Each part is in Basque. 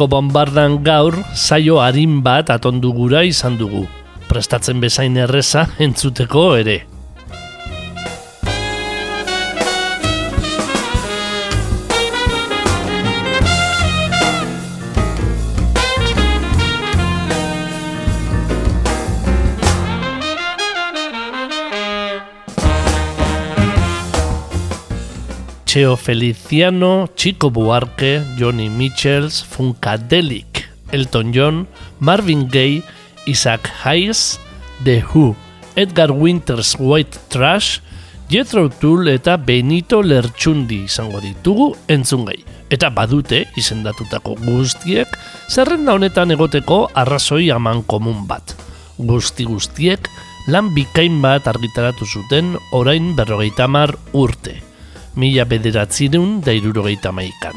Urpeko bombardan gaur saio harin bat atondu gura izan dugu. Prestatzen bezain erreza entzuteko ere. Cheo Feliciano, Chico Buarque, Johnny Mitchells, Funkadelic, Elton John, Marvin Gaye, Isaac Hayes, The Who, Edgar Winters White Trash, Jethro Tull eta Benito Lertxundi izango ditugu entzungai. Eta badute izendatutako guztiek zerrenda honetan egoteko arrazoi aman komun bat. Guzti guztiek lan bikain bat argitaratu zuten orain berrogeita mar urte mila bederatzireun da irurogeita maikan.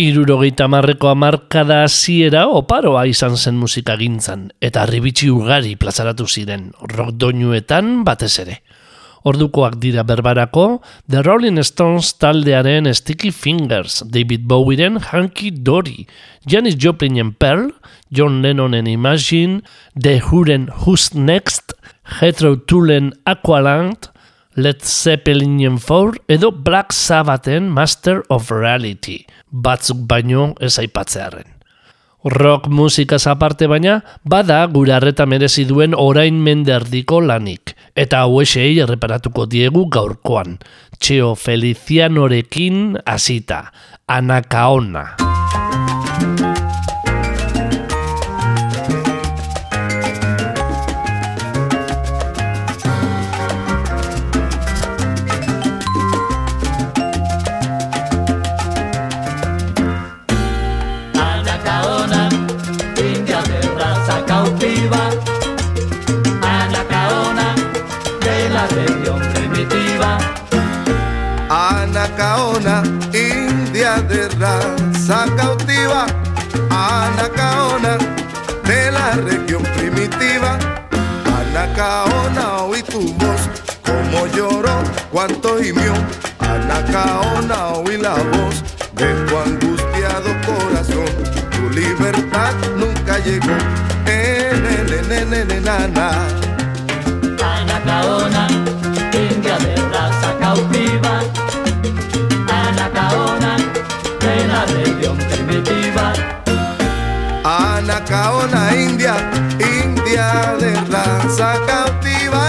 Irurogeita marreko amarkada hasiera oparoa izan zen musika gintzan, eta arribitsi ugari plazaratu ziren, rock doinuetan batez ere. Ordukoak dira berbarako, The Rolling Stones taldearen Sticky Fingers, David Bowieren Hanky Dory, Janis Joplinen Pearl, John Lennonen Imagine, The Huren Who's Next, Jethro Tullen Aqualand, Led Zeppelinen 4 edo Black Sabbathen Master of Reality – batzuk baino ez aipatzearen. Rock musika aparte baina, bada gure arreta merezi duen orain menderdiko lanik, eta hauesei erreparatuko diegu gaurkoan. Txeo Felicianorekin hasita, Anakaona. Raza cautiva, Anacaona, de la región primitiva, Anacaona, oí tu voz, como lloró, cuánto gimió, Anacaona, oí la voz de tu angustiado corazón, tu libertad nunca llegó, en Anacaona, india de raza cautiva, Anacaona, la región primitiva. Anacaona, India, India de raza cautiva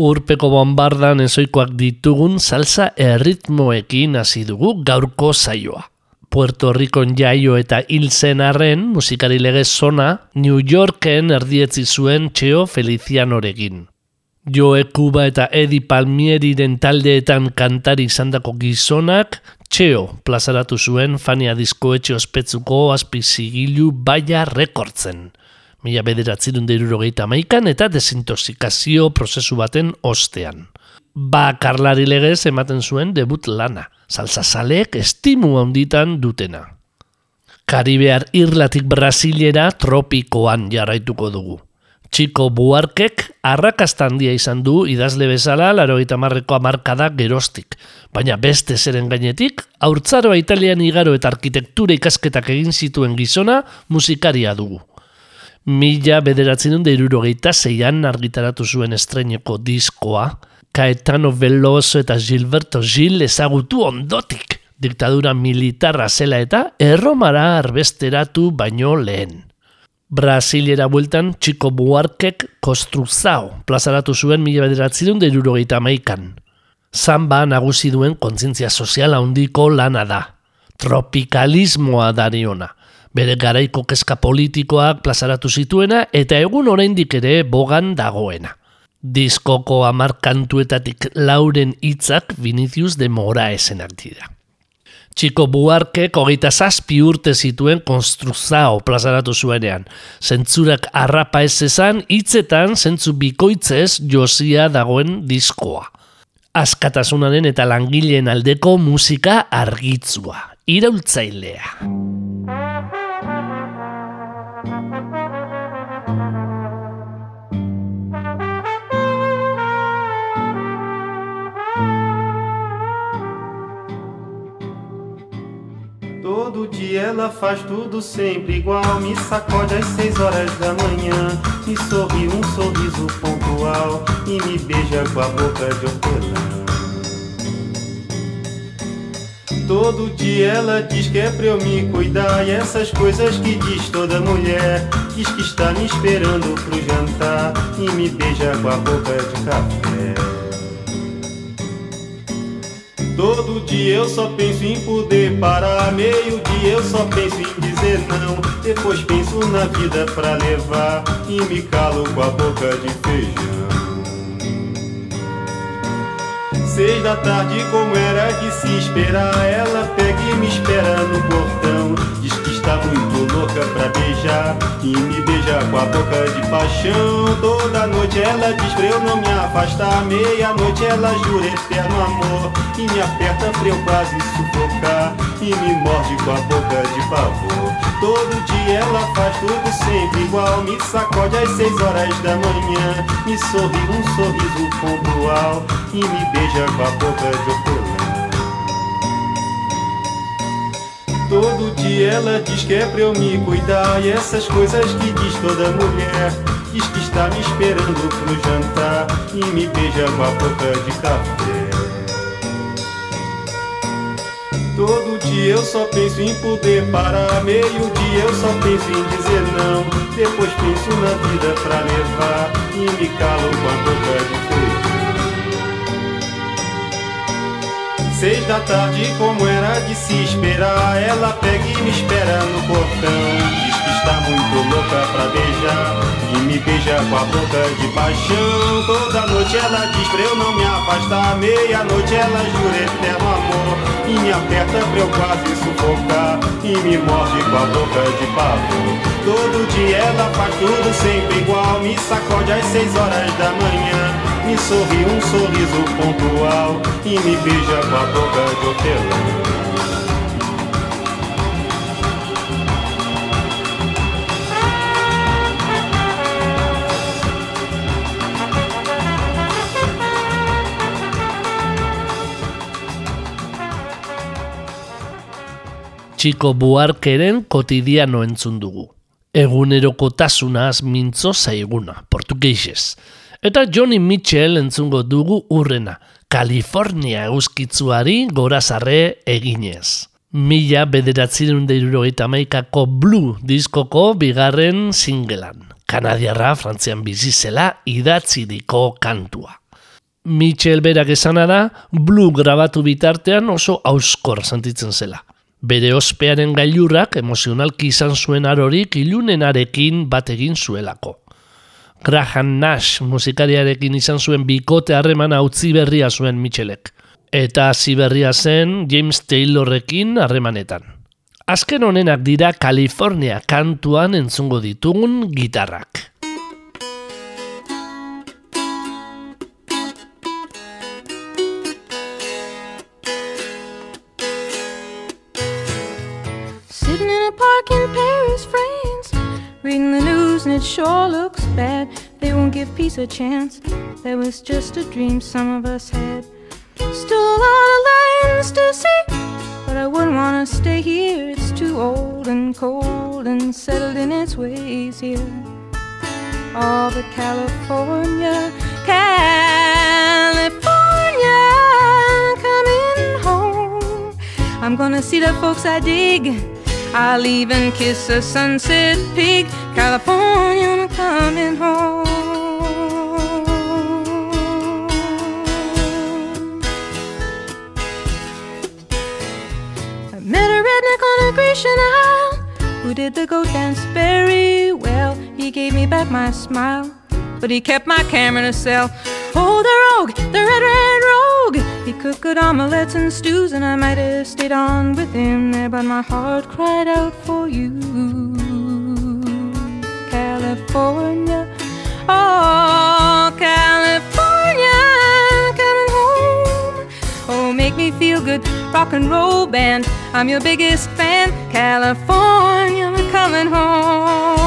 Urpeko bombardan ezoikoak ditugun salsa erritmoekin hasi dugu gaurko saioa. Puerto Ricon jaio eta hil zen arren musikari legez zona New Yorken erdietzi zuen Txeo Felicianorekin. Joe Cuba eta Eddie Palmieriren taldeetan kantari izandako gizonak Txeo plazaratu zuen Fania diskoetxe ospetzuko azpizigilu baia rekortzen. Mila bederatzerun derurogeita maikan eta desintoxikazio prozesu baten ostean. Ba karlari legez ematen zuen debut lana, salsazaleek estimu handitan dutena. Karibear irlatik Brasilera tropikoan jarraituko dugu. Txiko Buarkek arrakasta handia izan du idazle bezala larogeita marreko amarkada gerostik, baina beste zeren gainetik, haurtzaroa italian igaro eta arkitektura ikasketak egin zituen gizona musikaria dugu. Mila bederatzen dut zeian argitaratu zuen estreineko diskoa, Caetano Veloso eta Gilberto Gil ezagutu ondotik, diktadura militarra zela eta erromara arbesteratu baino lehen. Brasilera bueltan Chico Buarkek Kostruzao plazaratu zuen mila bederatzen dut irurogeita maikan. Zamba nagusi duen kontzientzia sozial handiko lana da. Tropikalismoa dariona bere garaiko kezka politikoak plazaratu zituena eta egun oraindik ere bogan dagoena. Diskoko amar kantuetatik lauren hitzak Vinicius de Moraesenak dira. Txiko Buarkek hogeita zazpi urte zituen konstruzao plazaratu zuenean. Zentzurak arrapa ez ezan, hitzetan zentzu bikoitzez josia dagoen diskoa. Askatasunaren eta langileen aldeko musika argitzua, iraultzailea. Dia ela faz tudo sempre igual. Me sacode às seis horas da manhã. Me sorri um sorriso pontual. E me beija com a boca de hortelã. Todo dia ela diz que é pra eu me cuidar. E essas coisas que diz toda mulher. Diz que está me esperando pro jantar. E me beija com a boca de café. Todo dia eu só penso em poder parar. Meio dia eu só penso em dizer não. Depois penso na vida pra levar. E me calo com a boca de feijão. Seis da tarde, como era de se esperar, ela pega e me espera no portão. Está muito louca pra beijar e me beija com a boca de paixão. Toda noite ela diz pra eu não me afastar. Meia-noite ela jura eterno amor e me aperta pra eu quase sufocar e me morde com a boca de pavor. Todo dia ela faz tudo sempre igual, me sacode às seis horas da manhã, me sorri um sorriso pontual e me beija com a boca de hortelã. Todo dia. Ela diz que é pra eu me cuidar. E essas coisas que diz toda mulher. Diz que está me esperando pro jantar. E me beija com a boca de café. Todo dia eu só penso em poder parar. Meio dia eu só penso em dizer não. Depois penso na vida pra levar. E me calo com a boca da tarde, como era de se esperar, ela pega e me espera no portão. Diz que está muito louca pra beijar e me beija com a boca de paixão. Toda noite ela diz pra eu não me afastar. Meia-noite ela jura eterno amor e me aperta pra eu quase sufocar e me morde com a boca de pavor. Todo dia ela faz tudo sempre igual, me sacode às seis horas da manhã. me sorri um sorriso pontual e me beija com a boca de hotelã. Chico Buarkeren kotidiano entzun dugu. Egunerokotasunaz mintzo zaiguna, portugeixez. Eta Johnny Mitchell entzungo dugu urrena, Kalifornia euskitzuari gorazarre eginez. Mila bederatzireun deirurogeita maikako Blue diskoko bigarren singlean. Kanadiarra Frantzian bizizela idatziriko kantua. Mitchell berak esana da, Blue grabatu bitartean oso auskor sentitzen zela. Bere ospearen gailurrak emozionalki izan zuen arorik ilunenarekin bat egin zuelako. Graham Nash musikariarekin izan zuen bikote harremana utzi berria zuen Mitchellek. Eta hasi berria zen James Taylorrekin harremanetan. Azken honenak dira California kantuan entzungo ditugun gitarrak. And it sure looks bad. They won't give peace a chance. That was just a dream some of us had. Still a lot of lands to see, but I wouldn't want to stay here. It's too old and cold and settled in its ways here. Oh, but California, California, coming home. I'm gonna see the folks I dig. I'll even kiss a sunset pig. California, I'm coming home. I met a redneck on a Grecian Isle who did the goat dance very well. He gave me back my smile, but he kept my camera a cell. Oh, the rogue, the red, red cooked good omelets and stews, and I might have stayed on with him there, but my heart cried out for you, California. Oh, California, coming home. Oh, make me feel good, rock and roll band. I'm your biggest fan, California, coming home.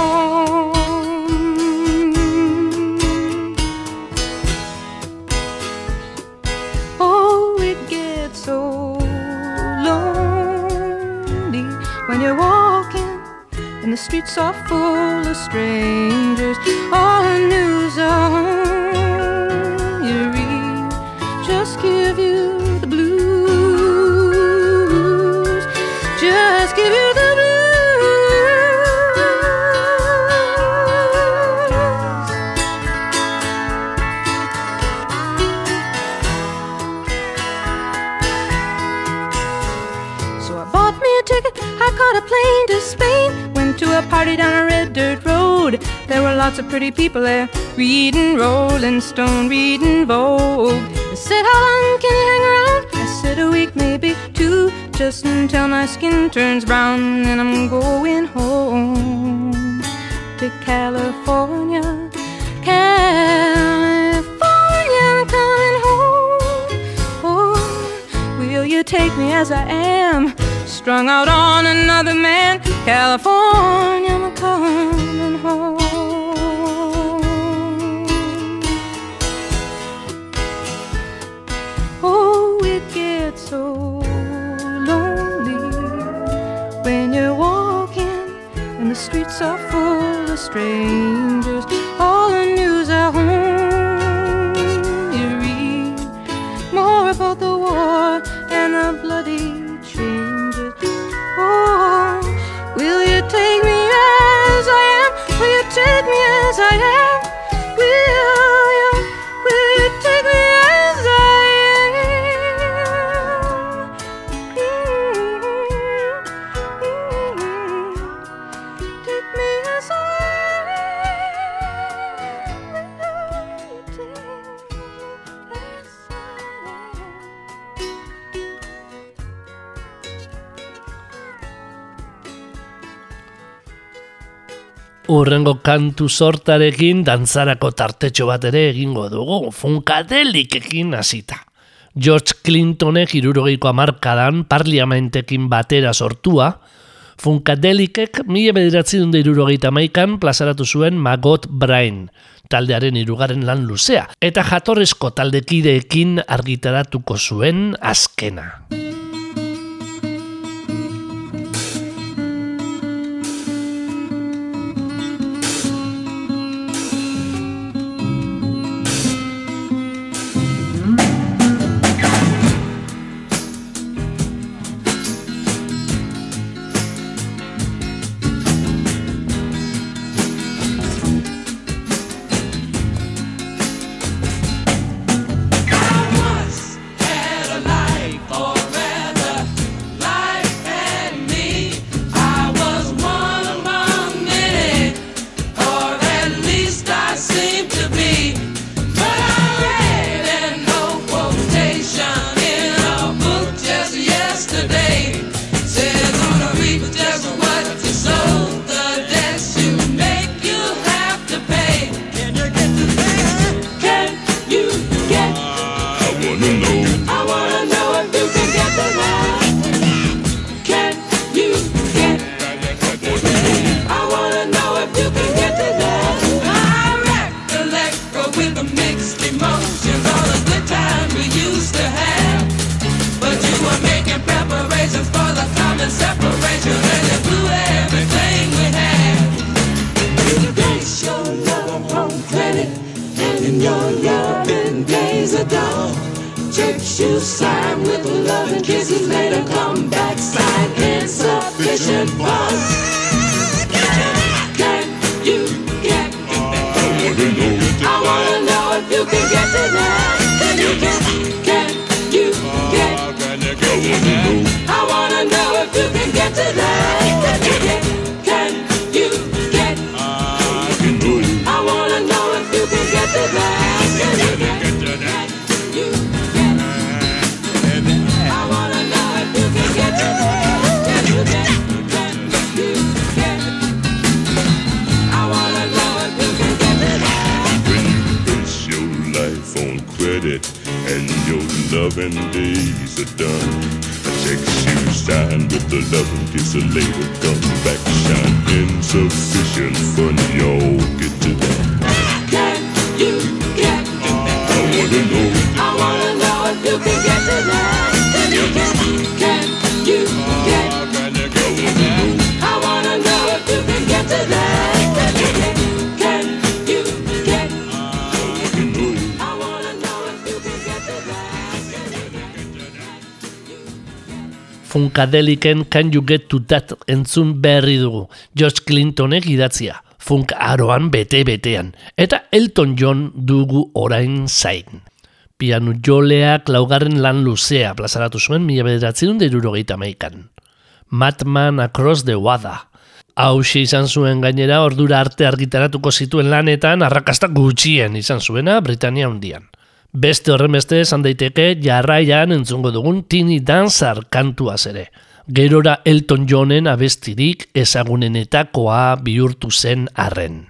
The streets are full of strangers. All the news on you read just give you lots of pretty people there, reading Rolling Stone, reading Vogue. They said, How long can you hang around? I said, A week, maybe two, just until my skin turns brown. and I'm going home to California. California, I'm coming home. Oh, will you take me as I am? Strung out on another man. California, I'm coming home. So full of strange Urrengo kantu sortarekin dantzarako tartetxo bat ere egingo dugu, funkadelikekin hasita. George Clintonek irurogeiko amarkadan parliamentekin batera sortua, Funkadelikek mila bederatzi dunde irurogeita maikan plazaratu zuen Magot Brain, taldearen irugarren lan luzea, eta jatorrezko taldekideekin argitaratuko zuen azkena. and kisses made a comeback. Slight insufficient funds. seven days are done. I check shoe shine with the love kiss a come back shine. Insufficient fun, y'all get to that. how Can you get I wanna know. funkadeliken Can You Get To That entzun berri dugu. George Clintonek idatzia, funk aroan bete-betean, eta Elton John dugu orain zain. Pianu joleak laugarren lan luzea plazaratu zuen mila bederatzen dirurogeita meikan. Matman Across the Wada. Hau izan zuen gainera ordura arte argitaratuko zituen lanetan arrakasta gutxien izan zuena Britania hundian. Beste horrenbeste esan daiteke jarraian entzungo dugun Tini Danzar kantuaz ere. Gerora Elton Johnen abestirik ezagunenetakoa bihurtu zen arren.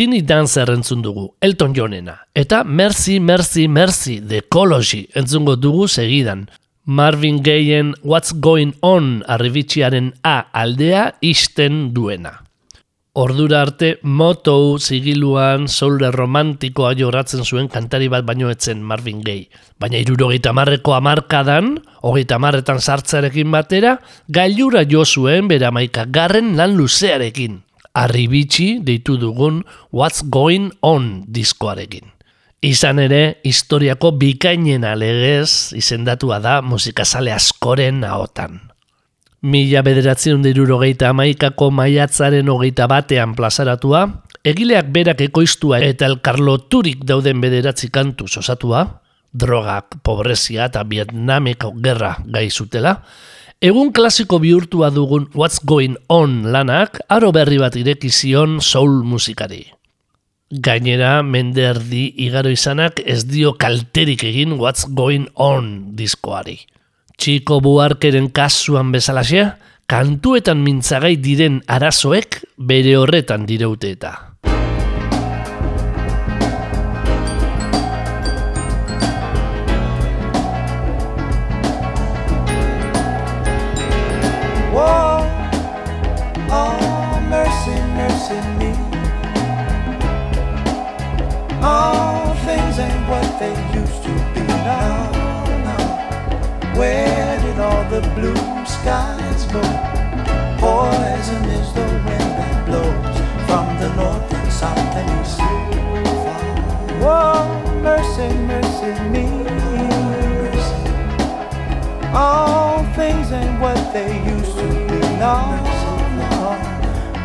Tini Dancer entzun dugu, Elton Johnena. Eta Mercy, Mercy, Mercy, The Ecology entzungo dugu segidan. Marvin Gayen What's Going On arribitxiaren A aldea isten duena. Ordura arte motou zigiluan soulre romantikoa joratzen zuen kantari bat baino etzen Marvin Gaye. Baina irurogeita marreko amarkadan, hogeita marretan sartzarekin batera, gailura jo zuen bera maika garren lan luzearekin. Arribitsi deitu dugun What's Going On diskoarekin. Izan ere, historiako bikainena legez izendatua da musikazale askoren ahotan. Mila bederatzen dirurogeita amaikako maiatzaren hogeita batean plazaratua, egileak berak ekoiztua eta elkarloturik dauden bederatzi kantu osatua, drogak, pobrezia eta Vietnameko gerra gai zutela, egun klasiko bihurtua dugun What's Going On lanak aro berri bat ireki zion soul musikari. Gainera, menderdi igaro izanak ez dio kalterik egin What's Going On diskoari. Txiko buarkeren kasuan bezalaxea, kantuetan mintzagai diren arazoek bere horretan direute eta. All things ain't what they used to be now. now. Where did all the blue skies go? Poison is the wind that blows from the north and south and east. Whoa, mercy, mercy me. All things ain't what they used to be now.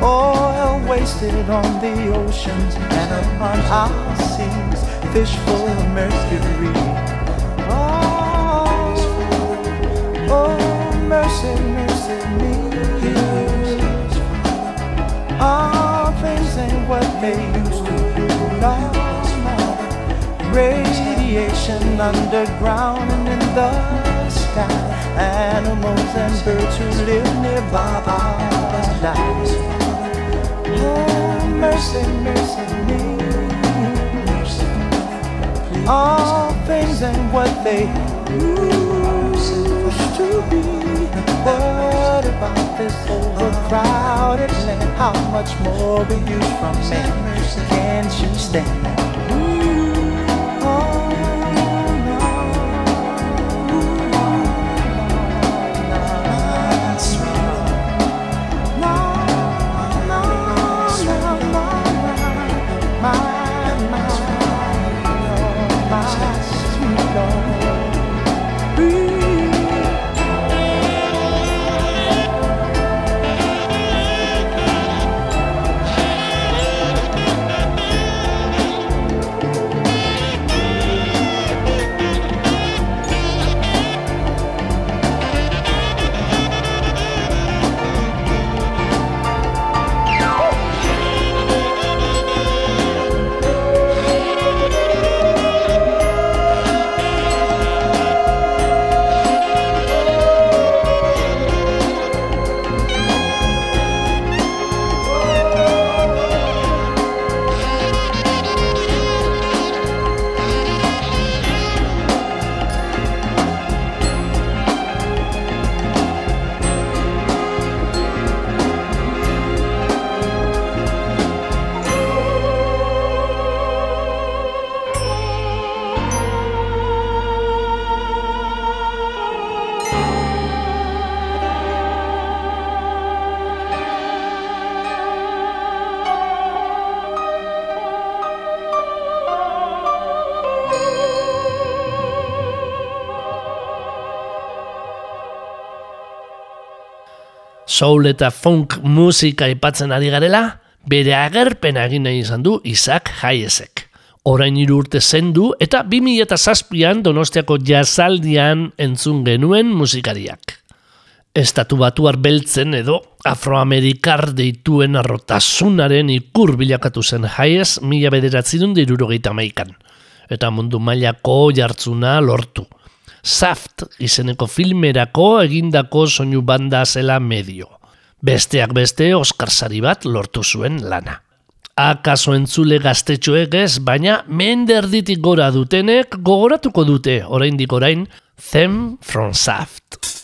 Oil wasted on the oceans and upon our seas, fish full of mercury. Oh, oh mercy, mercy me. All things ain't what they used to be now. Radiation underground and in the sky. Animals and birds who live nearby die. Oh, mercy, mercy me. All things ain't what they used to be. What about this overcrowded land? How much more will you from me? Can't you stand? Soul eta funk musika aipatzen ari garela, bere agerpena egin nahi izan du Isaac Hayesek. Orain hiru urte zendu eta 2007an Donostiako jazaldian entzun genuen musikariak. Estatu batuar beltzen edo afroamerikar deituen arrotasunaren ikur bilakatu zen Hayes mila bederatzerun dirurogeita maikan. Eta mundu mailako jartzuna lortu. Saft izeneko filmerako egindako soinu banda zela medio. Besteak beste Oscar Sari bat lortu zuen lana. Akaso entzule gaztetxoek ez, baina menderditik gora dutenek gogoratuko dute, oraindik orain, Them from Saft.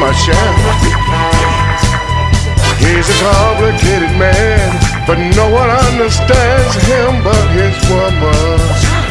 my chef. He's a complicated man, but no one understands him but his woman.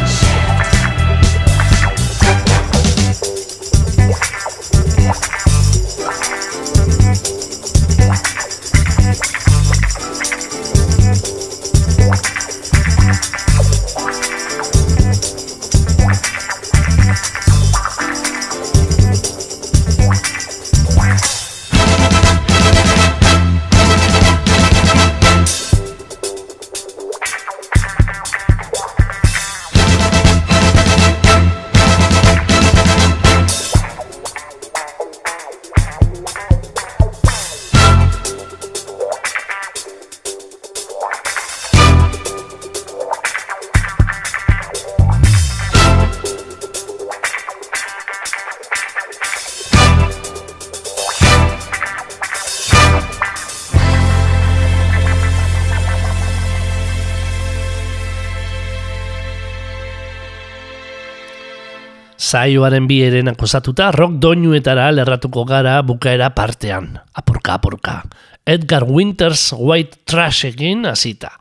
saioaren bi eren akosatuta rock doinuetara lerratuko gara bukaera partean, apurka apurka. Edgar Winters White Trash egin azita.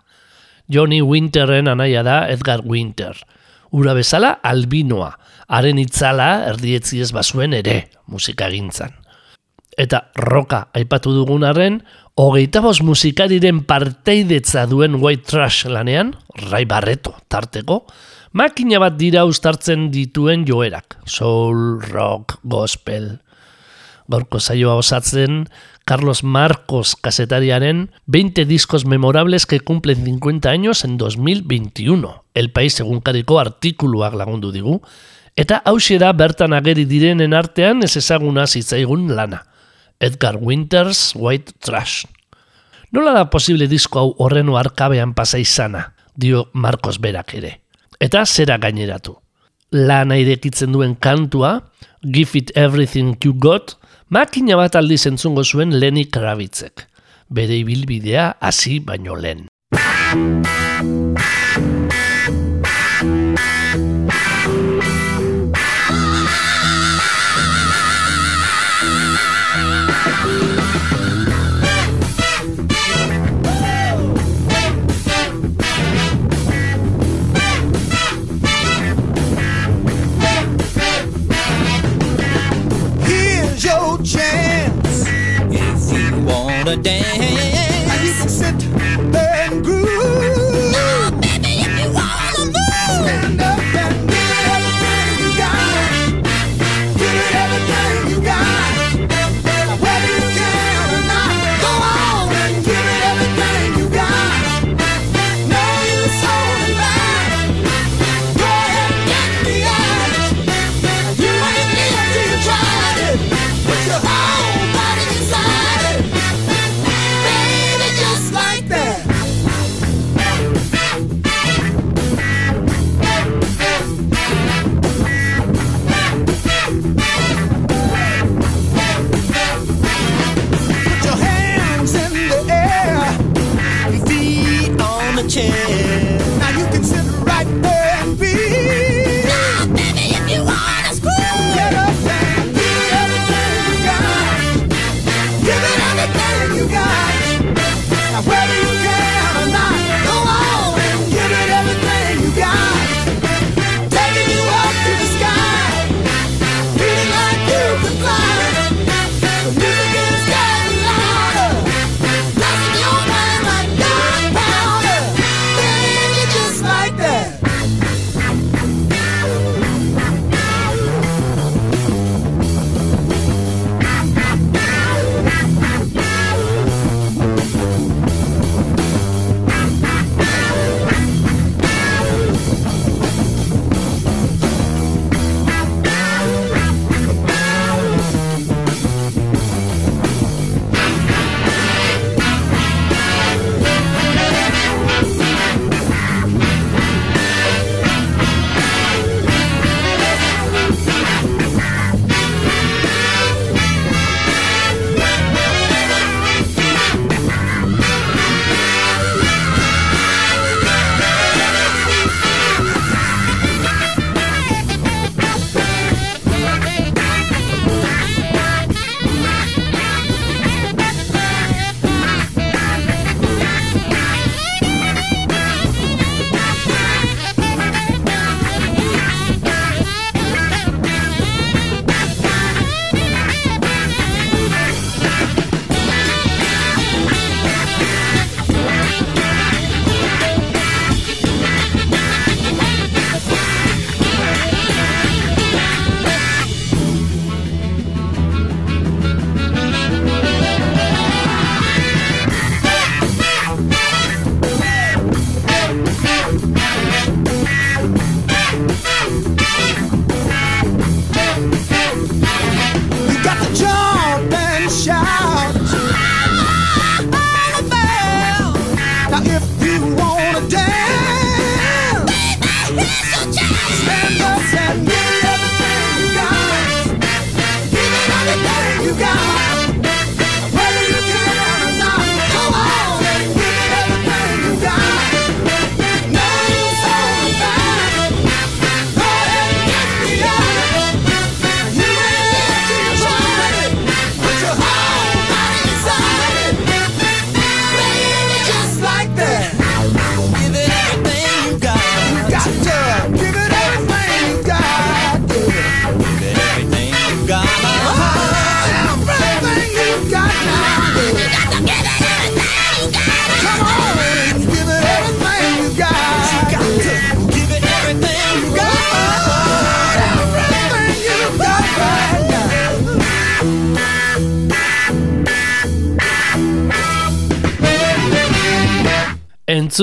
Johnny Winterren anaia da Edgar Winter. Ura bezala albinoa, haren itzala erdietzi ez bazuen ere musika gintzan. Eta roka aipatu dugun arren, hogeita bost musikariren parteidetza duen White Trash lanean, Rai Barreto tarteko, makina bat dira ustartzen dituen joerak, soul, rock, gospel. Gaurko saioa osatzen, Carlos Marcos kasetariaren 20 discos memorables que cumplen 50 años en 2021. El País egunkariko artikuluak lagundu digu, eta hausiera bertan ageri direnen artean ez ezaguna zitzaigun lana. Edgar Winters White Trash. Nola da posible disko hau horreno arkabean pasa izana, dio Marcos berak ere. Eta zera gaineratu. Lana irekitzen duen kantua, Give It Everything You Got, makina bat aldiz entzungo zuen Lenny Kravitzek. Bere ibilbidea hasi baino lehen. Notre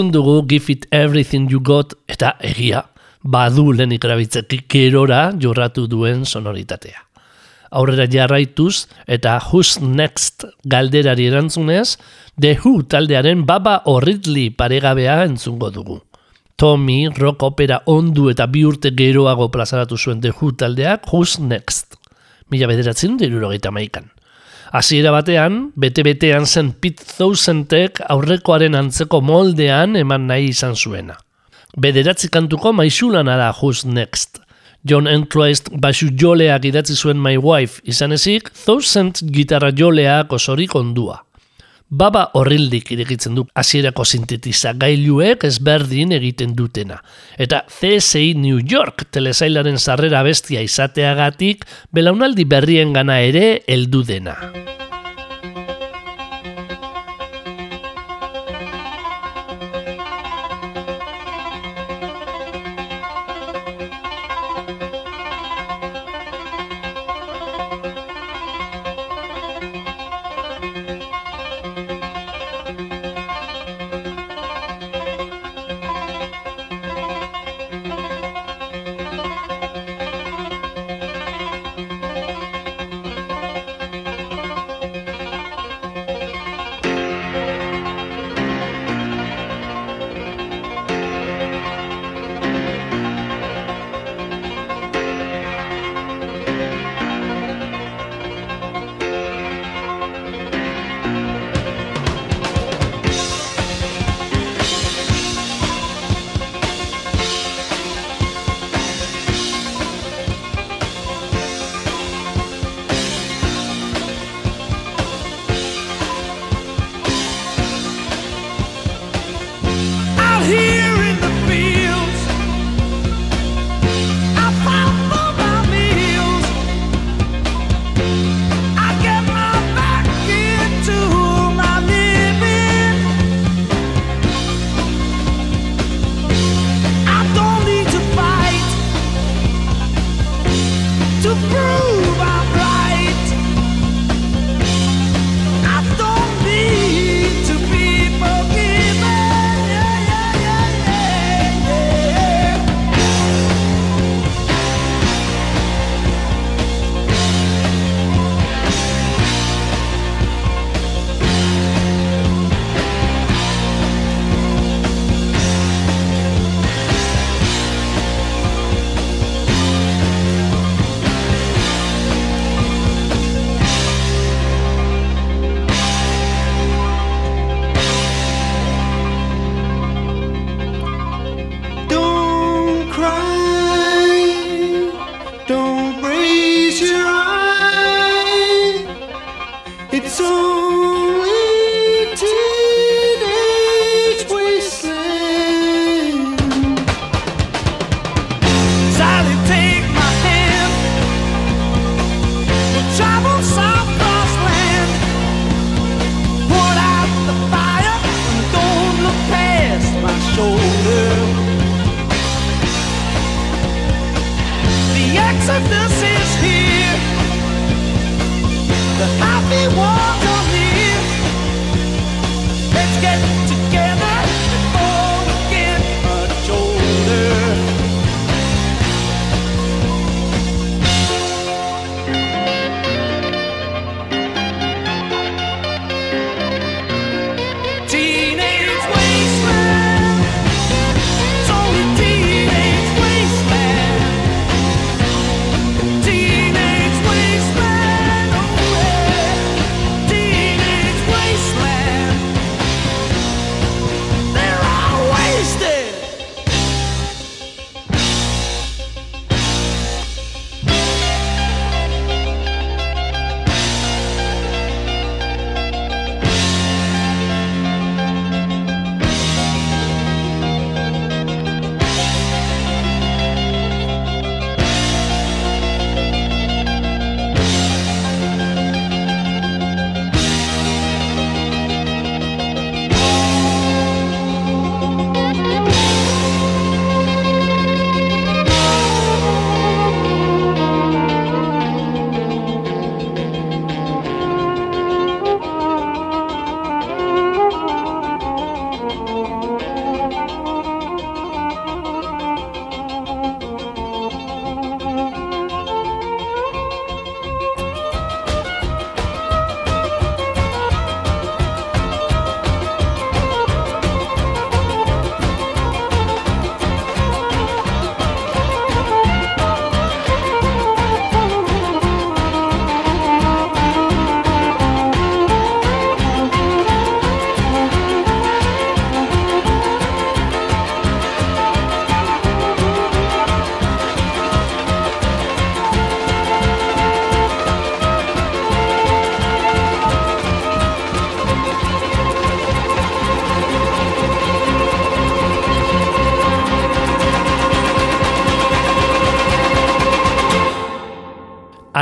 Entzun dugu Give It Everything You Got eta egia, badu Lenny Kravitzek gerora jorratu duen sonoritatea. Aurrera jarraituz eta Who's Next galderari erantzunez, The Who taldearen baba horritli paregabea entzungo dugu. Tommy rock opera ondu eta bi urte geroago plazaratu zuen The Who taldeak Who's Next. Mila bederatzen dirurogeita maikan. Hasiera batean, bete-betean zen Pete Thousantek aurrekoaren antzeko moldean eman nahi izan zuena. Bederatzi kantuko maixulana da Who's Next. John Entwistle basu joleak idatzi zuen My Wife izan ezik, Thousand gitarra joleak osorik ondua. Baba horrildik irekitzen du hasierako sintetiza gailuek ezberdin egiten dutena. Eta CSI New York telesailaren sarrera bestia izateagatik belaunaldi berrien gana ere heldu dena.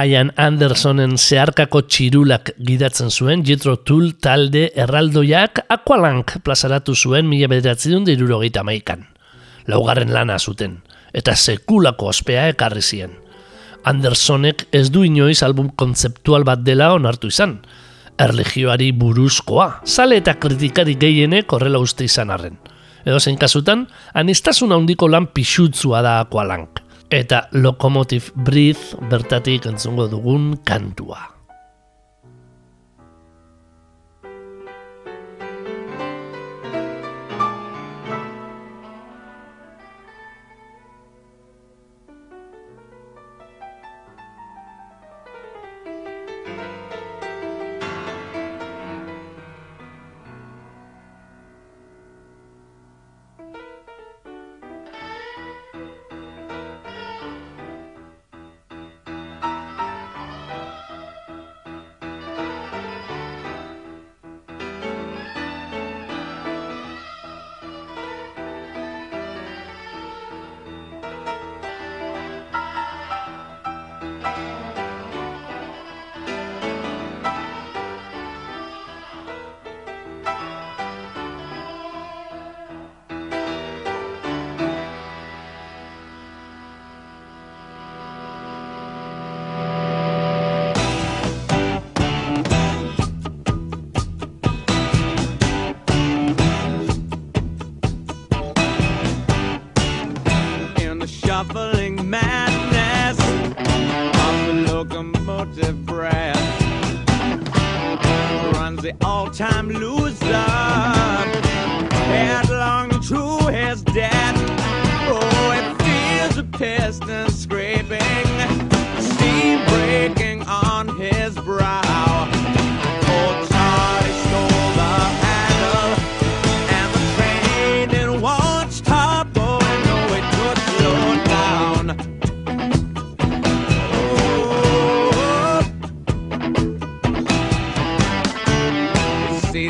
Ian Andersonen zeharkako txirulak gidatzen zuen Jethro Tull talde erraldoiak Aqualank plazaratu zuen mila bederatzen dirurogeita maikan. Laugarren lana zuten, eta sekulako ospea ekarri zien. Andersonek ez du inoiz album kontzeptual bat dela onartu izan, erlegioari buruzkoa, sale eta kritikari gehienek horrela uste izan arren. Edo zein kasutan, anistasun handiko lan pixutzua da Aqualank eta Locomotive Breathe bertatik entzungo dugun kantua.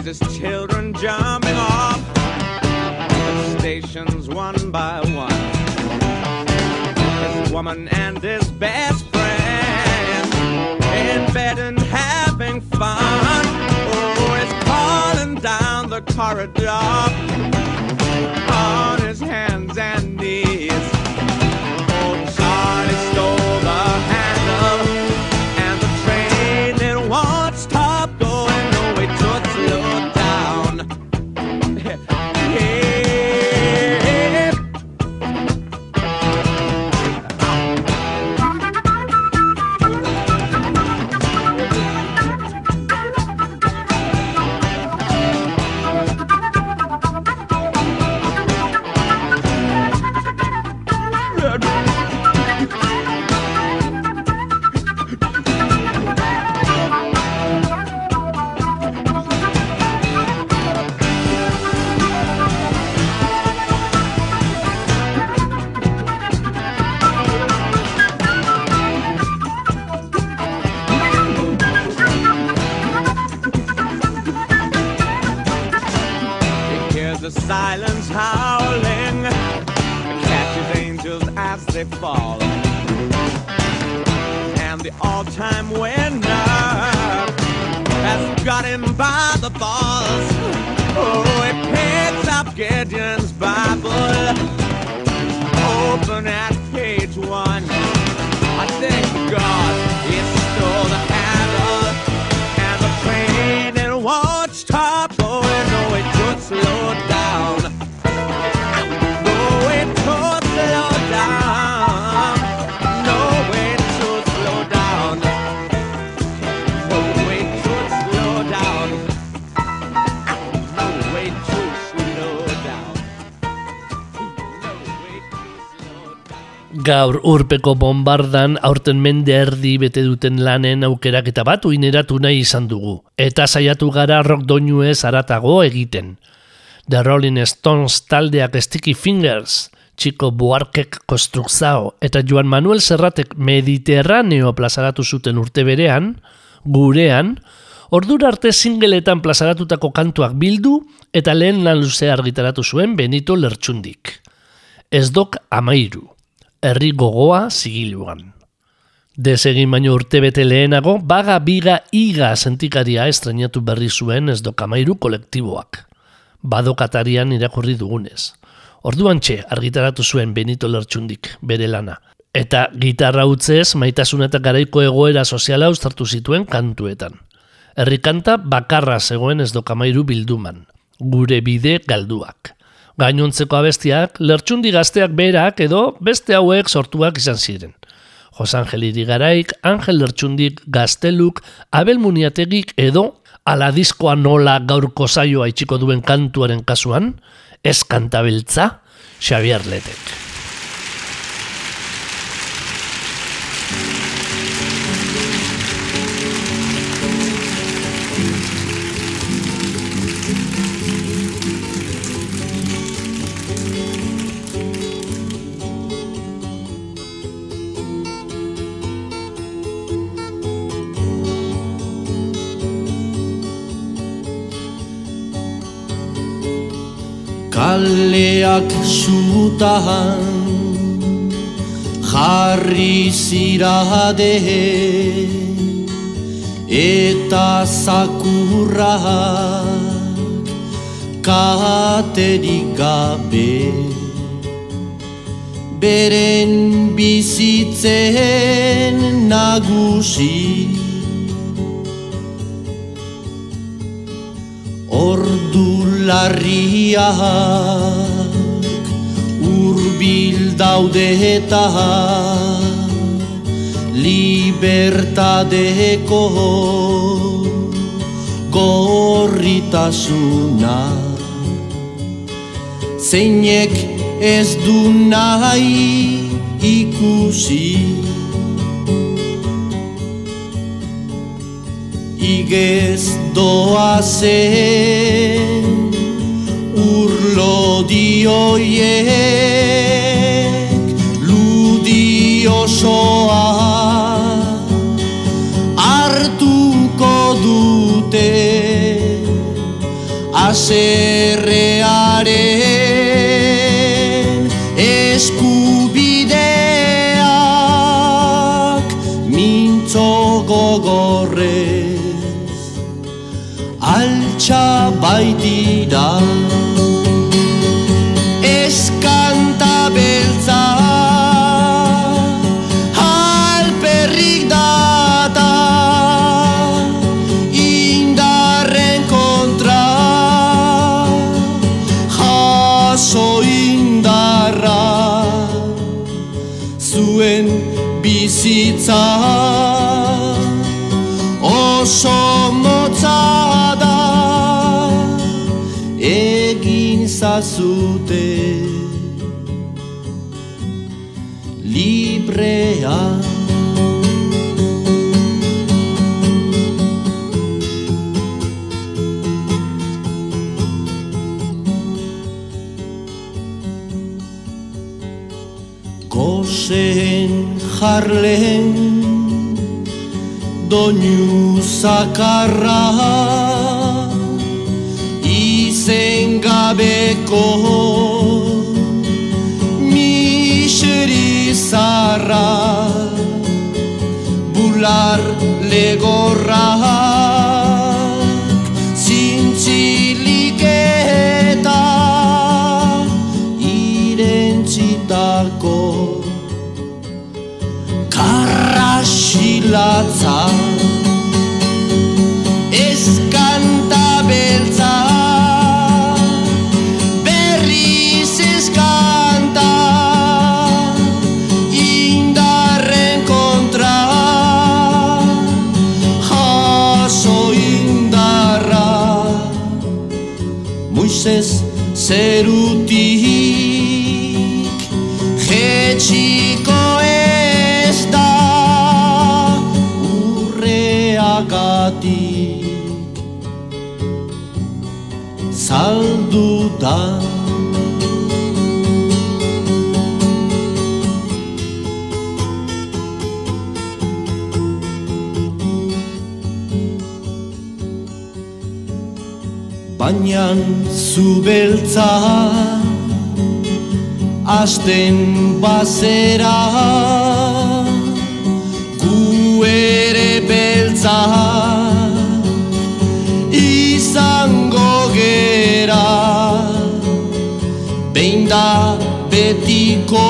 His children jumping off the stations one by one. His woman and his best friend in bed and having fun. Oh, he's calling down the corridor on Gaur urpeko bombardan aurten mende erdi bete duten lanen aukeraketa bat uineratu nahi izan dugu. Eta saiatu gara rock doinuez aratago egiten. The Rolling Stones taldeak Sticky Fingers, Chico Buarkek Konstrukzao eta Joan Manuel Serratek Mediterraneo plazaratu zuten urte berean, gurean, ordura arte singeletan plazaratutako kantuak bildu eta lehen lan luze argitaratu zuen Benito Lertxundik. Ez dok amairu, herri gogoa zigiluan. Desegin baino urte bete lehenago, baga biga iga sentikaria estrenatu berri zuen ez dokamairu kolektiboak. Badokatarian irakurri dugunez. Orduan txe, argitaratu zuen Benito Lertxundik, bere lana. Eta gitarra utzez, maitasun eta garaiko egoera soziala uztartu zituen kantuetan. Herrikanta bakarra zegoen ez dokamairu bilduman. Gure bide galduak. Gainontzeko abestiak, lertxundi gazteak berak edo beste hauek sortuak izan ziren. Jos Angel Irigaraik, Angel Lertxundik, Gazteluk, Abel Muniategik edo ala diskoa nola gaurko saioa itxiko duen kantuaren kasuan, ez kantabeltza, Xavier Letek. Kaleak zutahan jarri zirade. Eta zakurra katerik gabe. Beren bizitzen nagusi. Ordu larriak urbil daude eta libertadeko gorritasuna zeinek ez du nahi ikusi. Igez doazen urlo dioiek ludi osoa. Hartuko dute aserrearen eskubideak mintzo gogorrez. Altxa baitira jarlen doinu zakarra izen gabeko miseri zarra bular legorrak karrasilatza eskanta beltza. Berriz eskanta indarren kontra. Jaso indarra. Moises zerutik. Jetxiko saldu da. Baina zu beltza Asten bazera. Gu beltza izango gera behin da betiko